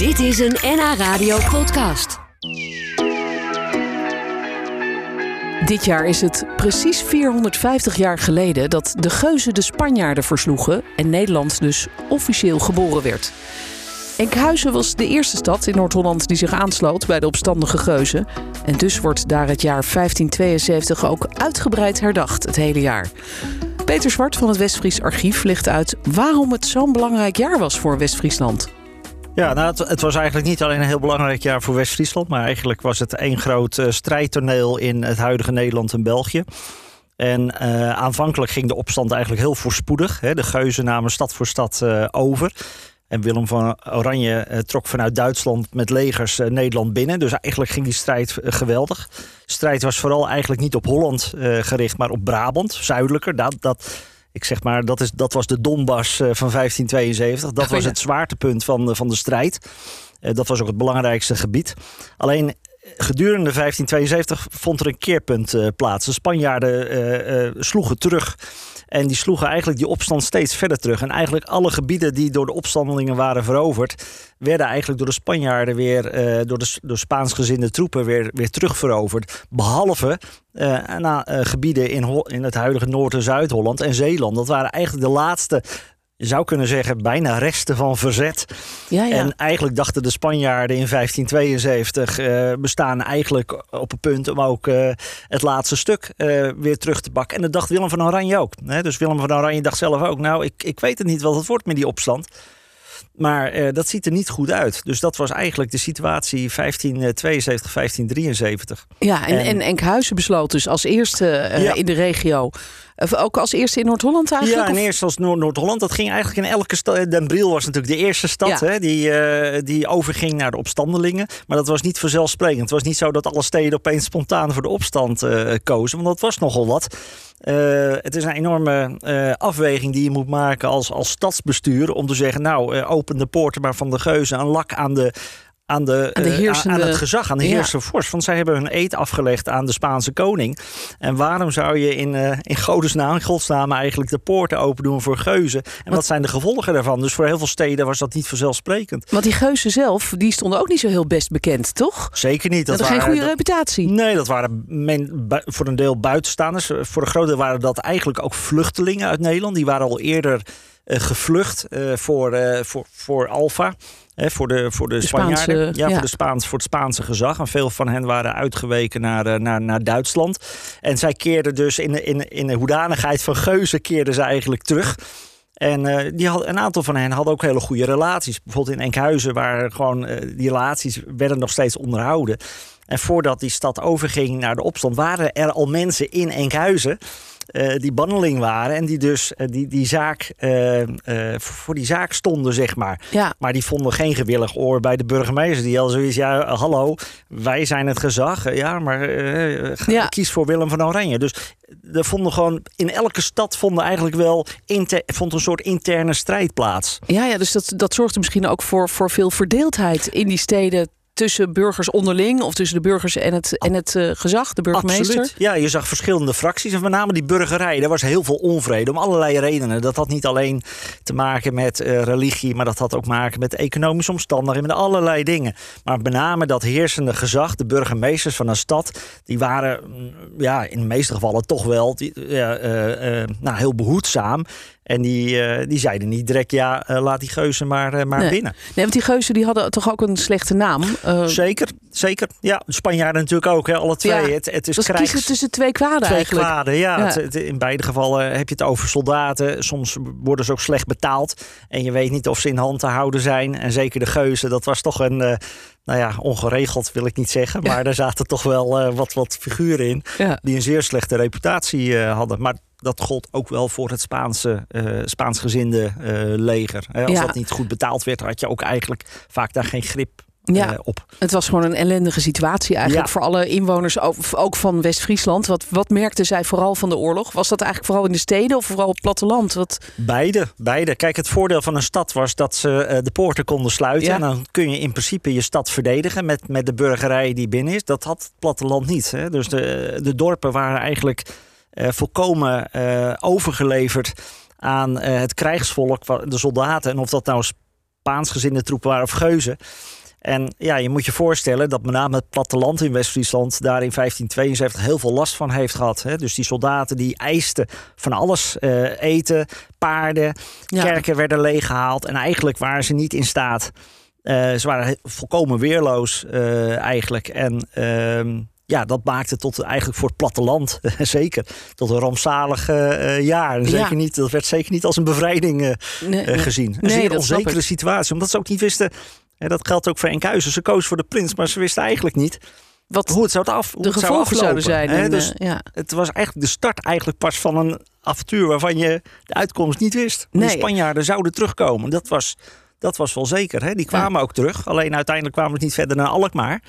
Dit is een NH Radio podcast. Dit jaar is het precies 450 jaar geleden dat de Geuzen de Spanjaarden versloegen en Nederland dus officieel geboren werd. Enkhuizen was de eerste stad in Noord-Holland die zich aansloot bij de opstandige Geuzen. En dus wordt daar het jaar 1572 ook uitgebreid herdacht, het hele jaar. Peter Zwart van het Westfries Archief legt uit waarom het zo'n belangrijk jaar was voor West-Friesland. Ja, nou, het, was eigenlijk niet alleen een heel belangrijk jaar voor West-Friesland, maar eigenlijk was het één groot uh, strijdtoneel in het huidige Nederland en België. En uh, aanvankelijk ging de opstand eigenlijk heel voorspoedig. Hè. De geuzen namen stad voor stad uh, over. En Willem van Oranje trok vanuit Duitsland met legers Nederland binnen. Dus eigenlijk ging die strijd geweldig. De strijd was vooral eigenlijk niet op Holland gericht, maar op Brabant, zuidelijker. Dat, ik zeg maar, dat, is, dat was de Donbass van 1572. Dat was het zwaartepunt van, van de strijd. dat was ook het belangrijkste gebied. Alleen gedurende 1572 vond er een keerpunt plaats. De Spanjaarden sloegen terug. En die sloegen eigenlijk die opstand steeds verder terug. En eigenlijk alle gebieden die door de opstandelingen waren veroverd, werden eigenlijk door de Spanjaarden weer, door de door Spaansgezinde troepen weer, weer terugveroverd. Behalve uh, na, gebieden in, in het huidige Noord- en Zuid-Holland en Zeeland. Dat waren eigenlijk de laatste je zou kunnen zeggen, bijna resten van verzet. Ja, ja. En eigenlijk dachten de Spanjaarden in 1572 uh, bestaan eigenlijk op het punt om ook uh, het laatste stuk uh, weer terug te pakken. En dat dacht Willem van Oranje ook. Hè? Dus Willem van Oranje dacht zelf ook, nou, ik, ik weet het niet wat het wordt met die opstand. Maar dat ziet er niet goed uit. Dus dat was eigenlijk de situatie 1572, 1573. Ja, en, en, en Enkhuizen besloot dus als eerste ja. in de regio. Of ook als eerste in Noord-Holland eigenlijk? Ja, en eerst als Noord-Holland. Dat ging eigenlijk in elke stad. Den Briel was natuurlijk de eerste stad ja. hè, die, uh, die overging naar de opstandelingen. Maar dat was niet vanzelfsprekend. Het was niet zo dat alle steden opeens spontaan voor de opstand kozen. Want dat was nogal wat. Uh, het is een enorme uh, afweging die je moet maken als, als stadsbestuur. Om te zeggen, nou, uh, open de poorten maar van de geuzen. Een lak aan de, aan, de, aan, de heersende... aan het gezag, aan de heersende ja. vorst. Want zij hebben hun eed afgelegd aan de Spaanse koning. En waarom zou je in, uh, in godesnaam, in godsnaam eigenlijk de poorten open doen voor geuzen? En wat, wat zijn de gevolgen daarvan? Dus voor heel veel steden was dat niet vanzelfsprekend. Want die geuzen zelf, die stonden ook niet zo heel best bekend, toch? Zeker niet. Dat, dat waren geen goede reputatie. Nee, dat waren men, voor een deel buitenstaanders. Voor een groot deel waren dat eigenlijk ook vluchtelingen uit Nederland. Die waren al eerder gevlucht uh, voor, voor, voor Alfa. Hè, voor de, voor de, de Spanjaarden. Spaanse, ja, ja. Voor, de Spaans, voor het Spaanse gezag. En veel van hen waren uitgeweken naar, naar, naar Duitsland. En zij keerden dus in, in, in de hoedanigheid van geuzen keerden ze eigenlijk terug. En uh, die had, een aantal van hen hadden ook hele goede relaties. Bijvoorbeeld in Enkhuizen, waar gewoon uh, die relaties werden nog steeds onderhouden. En voordat die stad overging naar de opstand, waren er al mensen in Enkhuizen. Uh, die banneling waren en die dus die, die zaak, voor die zaak stonden, zeg maar. Ja. Maar die vonden geen gewillig oor bij de burgemeester. Die al zoiets, ja, hallo, wij zijn het gezag. Ja, maar ja. kies voor Willem van Oranje. Dus er vonden gewoon in elke stad vonden eigenlijk wel vond een soort interne strijd plaats. Ja, ja dus dat, dat zorgde misschien ook voor, voor veel verdeeldheid in die steden tussen burgers onderling of tussen de burgers en het, en het uh, gezag, de burgemeester? Absoluut. Ja, je zag verschillende fracties en met name die burgerij. Daar was heel veel onvrede om allerlei redenen. Dat had niet alleen te maken met uh, religie, maar dat had ook maken met economische omstandigheden, met allerlei dingen. Maar met name dat heersende gezag, de burgemeesters van een stad, die waren ja, in de meeste gevallen toch wel die, uh, nou, heel behoedzaam. En die, uh, die zeiden niet direct, ja, uh, laat die geuzen maar, uh, maar nee. binnen. Nee, want die geuzen die hadden toch ook een slechte naam? zeker, zeker. Ja, de Spanjaarden natuurlijk ook, hè, alle twee. Ja, het, het is krijgs... kiezen tussen twee kwaden twee eigenlijk. kwaden, ja. ja. Het, het, in beide gevallen heb je het over soldaten. Soms worden ze ook slecht betaald. En je weet niet of ze in hand te houden zijn. En zeker de geuzen, dat was toch een... nou ja, ongeregeld wil ik niet zeggen. Maar ja. daar zaten toch wel wat, wat figuren in... Ja. die een zeer slechte reputatie hadden. Maar dat gold ook wel voor het Spaanse, uh, Spaansgezinde uh, leger. Hè? Als Ja. dat niet goed betaald werd, had je ook eigenlijk vaak daar geen grip Ja. uh, op. Het was gewoon een ellendige situatie eigenlijk Ja. voor alle inwoners, ook, van West-Friesland. Wat, wat merkten zij vooral van de oorlog? Was dat eigenlijk vooral in de steden of vooral op het platteland? Wat... Beide, beide. Kijk, het voordeel van een stad was dat ze uh, de poorten konden sluiten. Ja. En dan kun je in principe je stad verdedigen met, met de burgerij die binnen is. Dat had het platteland niet. Hè? Dus de, de dorpen waren eigenlijk volkomen uh, overgeleverd aan uh, het krijgsvolk, de soldaten. En of dat nou Spaansgezinde troepen waren of geuzen. En ja, je moet je voorstellen dat met name het platteland in West-Friesland daar in 1572 heel veel last van heeft gehad. Hè? Dus die soldaten die eisten van alles: uh, eten, paarden, ja. kerken werden leeggehaald. En eigenlijk waren ze niet in staat. Uh, ze waren volkomen weerloos uh, eigenlijk. En ehm, ja, dat maakte tot eigenlijk voor het platteland zeker tot een rampzalig uh, jaar. Zeker niet, dat werd zeker niet als een bevrijding uh, nee, uh, gezien. Een nee, zeer onzekere situatie, omdat ze ook niet wisten. En dat geldt ook voor Enkhuizen. Ze koos voor de prins, maar ze wisten eigenlijk niet wat hoe het zou af, hoe de het gevolgen zou zouden zijn. En, dus ja. Het was eigenlijk de start eigenlijk pas van een avontuur waarvan je de uitkomst niet wist. Nee. De Spanjaarden zouden terugkomen. Dat was, dat was wel zeker. Hè? Die kwamen ja. ook terug. Alleen uiteindelijk kwamen ze niet verder naar Alkmaar.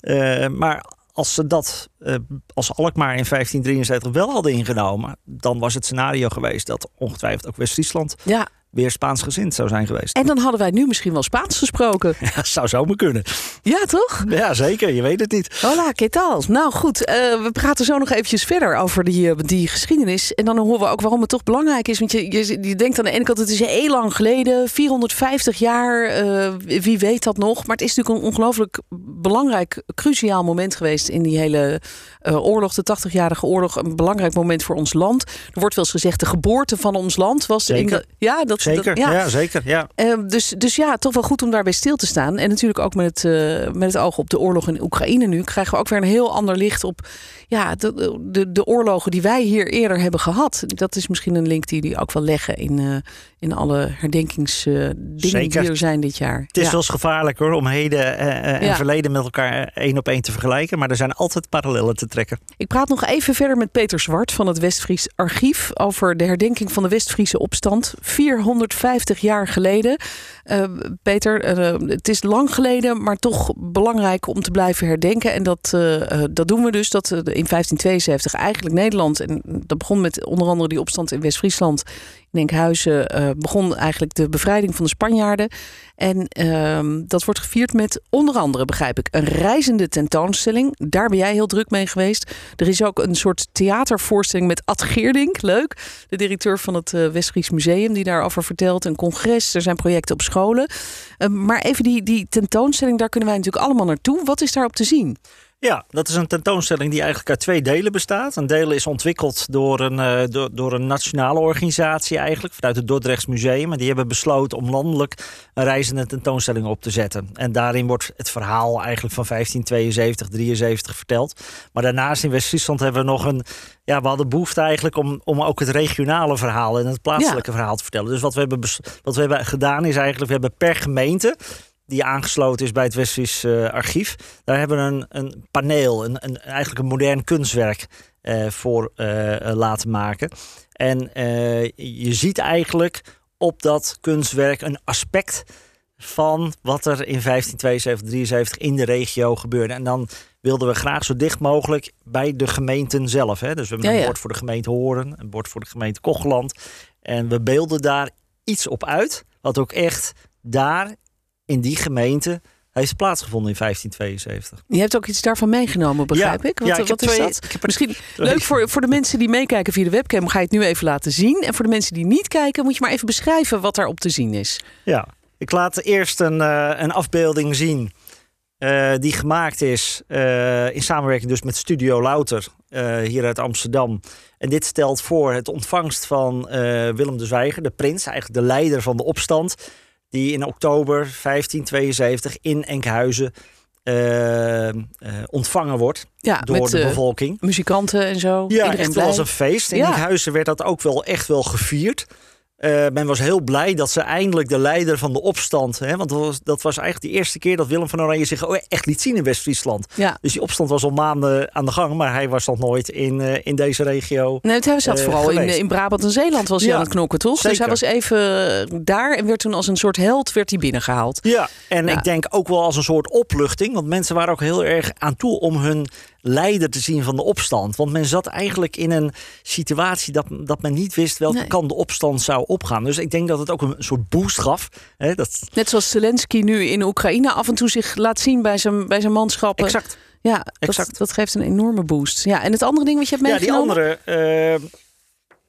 Uh, maar als ze dat uh, als Alkmaar in 1573 wel hadden ingenomen, dan was het scenario geweest dat ongetwijfeld ook West-Friesland ja. weer Spaansgezind zou zijn geweest. En dan hadden wij nu misschien wel Spaans gesproken. Ja, zou zomaar kunnen. Ja, toch? Ja, zeker. Je weet het niet. Hola, ¿qué tal? Nou goed, uh, we praten zo nog eventjes verder over die, die geschiedenis. En dan horen we ook waarom het toch belangrijk is. Want je, je, je denkt aan de ene kant, het is heel lang geleden, 450 jaar, uh, wie weet dat nog. Maar het is natuurlijk een ongelooflijk belangrijk, cruciaal moment geweest in die hele oorlog, de 80-jarige oorlog. Een belangrijk moment voor ons land. Er wordt wel eens gezegd, de geboorte van ons land was... Zeker. In de, ja, dat, zeker. Dat, ja. ja. zeker. Ja. dus, dus ja, toch wel goed om daarbij stil te staan. En natuurlijk ook met het, met het oog op de oorlog in Oekraïne nu... krijgen we ook weer een heel ander licht op ja, de, de, de oorlogen die wij hier eerder hebben gehad. Dat is misschien een link die die ook wel leggen in, uh, in alle herdenkingsdingen die er zijn dit jaar. Het is ja. wel eens gevaarlijk hoor, om heden en ja. verleden met elkaar één op één te vergelijken. Maar er zijn altijd parallellen te trekken. Ik praat nog even verder met Peter Zwart van het Westfries Archief... over de herdenking van de Westfriese opstand. 450 jaar geleden. Uh, Peter, uh, het is lang geleden, maar toch belangrijk om te blijven herdenken. En dat, uh, dat doen we dus. Dat in 1572 eigenlijk Nederland... en dat begon met onder andere die opstand in West-Friesland... in Enkhuizen uh, begon eigenlijk de bevrijding van de Spanjaarden. En uh, dat wordt gevierd met onder andere, begrijp ik, een reizende tentoonstelling. Daar ben jij heel druk mee geweest. Er is ook een soort theatervoorstelling met Ad Geerdink, leuk. De directeur van het uh, Westfries Museum, die daarover vertelt. Een congres, er zijn projecten op scholen. Uh, maar even die, die tentoonstelling, daar kunnen wij natuurlijk allemaal naartoe. Wat is daarop te zien? Ja, dat is een tentoonstelling die eigenlijk uit twee delen bestaat. Een deel is ontwikkeld door een, uh, door, door een nationale organisatie eigenlijk, vanuit het Dordrechts Museum. En die hebben besloten om landelijk een reizende tentoonstelling op te zetten. En daarin wordt het verhaal eigenlijk van 1572, 73 verteld. Maar daarnaast in West-Friesland hebben we nog een... Ja, we hadden behoefte eigenlijk om, om ook het regionale verhaal en het plaatselijke ja. verhaal te vertellen. Dus wat we, hebben wat we hebben gedaan is eigenlijk, we hebben per gemeente die aangesloten is bij het Westfries uh, Archief. Daar hebben we een, een paneel, een, een, eigenlijk een modern kunstwerk uh, voor uh, laten maken. En je ziet eigenlijk op dat kunstwerk een aspect van wat er in 1572, 73 in de regio gebeurde. En dan wilden we graag zo dicht mogelijk bij de gemeenten zelf. Hè? Dus we hebben Ja, een bord voor de gemeente Horen, een bord voor de gemeente Kocheland. En we beelden daar iets op uit, wat ook echt daar in die gemeente heeft plaatsgevonden in 1572. Je hebt ook iets daarvan meegenomen, begrijp Ja, ik. Wat, ja, ik wat is twee- dat? ik Misschien twee. leuk voor, voor de mensen die meekijken via de webcam. Ga je het nu even laten zien. En voor de mensen die niet kijken, moet je maar even beschrijven wat daarop te zien is. Ja, ik laat eerst een, eh, een afbeelding zien eh, die gemaakt is eh, in samenwerking dus met Studio Louter hier uit Amsterdam. En dit stelt voor het ontvangst van Willem de Zwijger, de prins, eigenlijk de leider van de opstand, die in oktober 1572 in Enkhuizen eh, ontvangen wordt Ja, door met de eh, bevolking. muzikanten en zo. Ja, Iedereen echt wel als een feest. In Ja. Enkhuizen werd dat ook wel echt wel gevierd. Eh, men was heel blij dat ze eindelijk de leider van de opstand... Hè, want dat was, dat was eigenlijk de eerste keer dat Willem van Oranje zich oh, echt liet zien in West-Friesland. Ja. Dus die opstand was al maanden aan de gang, maar hij was nog nooit in, eh, in deze regio. Nee, hij zat eh, vooral in, in Brabant en Zeeland was hij aan het knokken, toch? Dus hij was even daar en werd toen als een soort held werd hij binnengehaald. Ja, en Ja. ik denk ook wel als een soort opluchting. Want mensen waren ook heel erg aan toe om hun leider te zien van de opstand. Want men zat eigenlijk in een situatie dat, dat men niet wist welke Nee. kant de opstand zou opgaan. Dus ik denk dat het ook een soort boost gaf. Hè, dat, Net zoals Zelensky nu in Oekraïne af en toe zich laat zien bij zijn, bij zijn manschappen. exact. Ja, dat, exact. dat geeft een enorme boost. Ja, en het andere ding wat je hebt Ja, die andere. eh,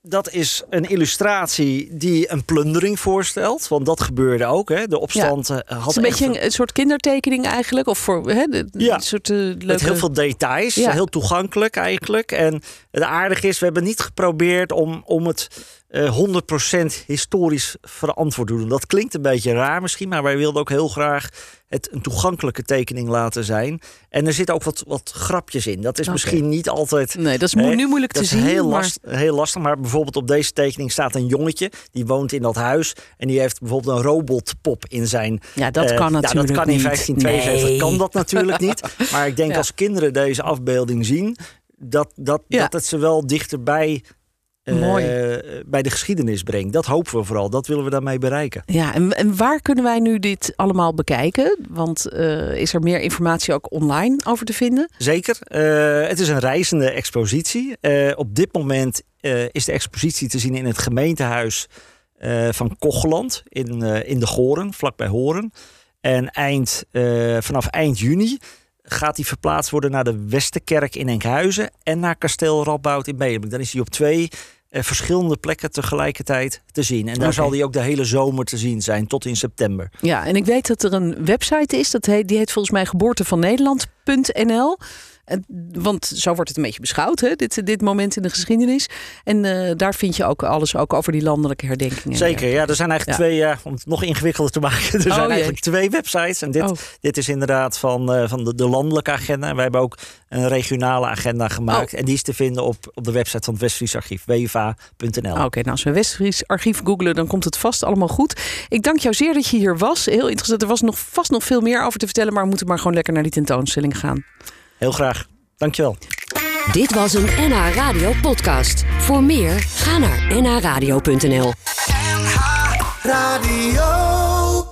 dat is een illustratie die een plundering voorstelt. Want dat gebeurde ook. Hè. De opstand ja. had het is een beetje een, een, soort kindertekening eigenlijk. Of voor hè, de, ja. soort uh, leuke... Met heel veel details. Ja. Heel toegankelijk eigenlijk. En het aardige is, we hebben niet geprobeerd om, om het 100% historisch verantwoord doen. Dat klinkt een beetje raar misschien. Maar wij wilden ook heel graag het een toegankelijke tekening laten zijn. En er zitten ook wat, wat grapjes in. Dat is okay. misschien niet altijd. Nee, dat is mo nu moeilijk dat te zien. Heel, maar... last, heel lastig. Maar bijvoorbeeld op deze tekening staat een jongetje. Die woont in dat huis. En die heeft bijvoorbeeld een robotpop in zijn. Ja, dat uh, kan natuurlijk. Ja, dat kan in 1572. Nee. Kan dat natuurlijk niet. Maar ik denk ja. als kinderen deze afbeelding zien. Dat, dat, ja. dat het ze wel dichterbij uh, bij de geschiedenis brengt. Dat hopen we vooral. Dat willen we daarmee bereiken. Ja, en, en waar kunnen wij nu dit allemaal bekijken? Want uh, is er meer informatie ook online over te vinden? Zeker. Uh, het is een reizende expositie. op dit moment is de expositie te zien in het gemeentehuis van Kocheland in, in de Goren, vlakbij Horen. En eind, vanaf eind juni gaat die verplaatst worden naar de Westerkerk in Enkhuizen en naar Kasteel Radboud in Medemblik. Dan is hij op twee uh, verschillende plekken tegelijkertijd te zien. En daar okay. zal die ook de hele zomer te zien zijn, tot in september. Ja, en ik weet dat er een website is, dat heet, die heet volgens mij geboortevannederland.nl. Want zo wordt het een beetje beschouwd, hè? Dit, dit moment in de geschiedenis. En uh, daar vind je ook alles ook over die landelijke herdenkingen. Zeker, ja. Er zijn eigenlijk ja. twee, ja, om het nog ingewikkelder te maken. Er zijn oh, eigenlijk twee websites. En dit, oh. dit is inderdaad van, uh, van de, de, landelijke agenda. En wij hebben ook een regionale agenda gemaakt. Oh. En die is te vinden op, op de website van het Westfries Archief, wva.nl. Oké, okay, nou als we Westfries Archief googelen, dan komt het vast allemaal goed. Ik dank jou zeer dat je hier was. Heel interessant. Er was nog, vast nog veel meer over te vertellen, maar we moeten maar gewoon lekker naar die tentoonstelling gaan. Heel graag. Dankjewel. Dit was een NH Radio podcast. Voor meer, ga naar nhradio.nl NH Radio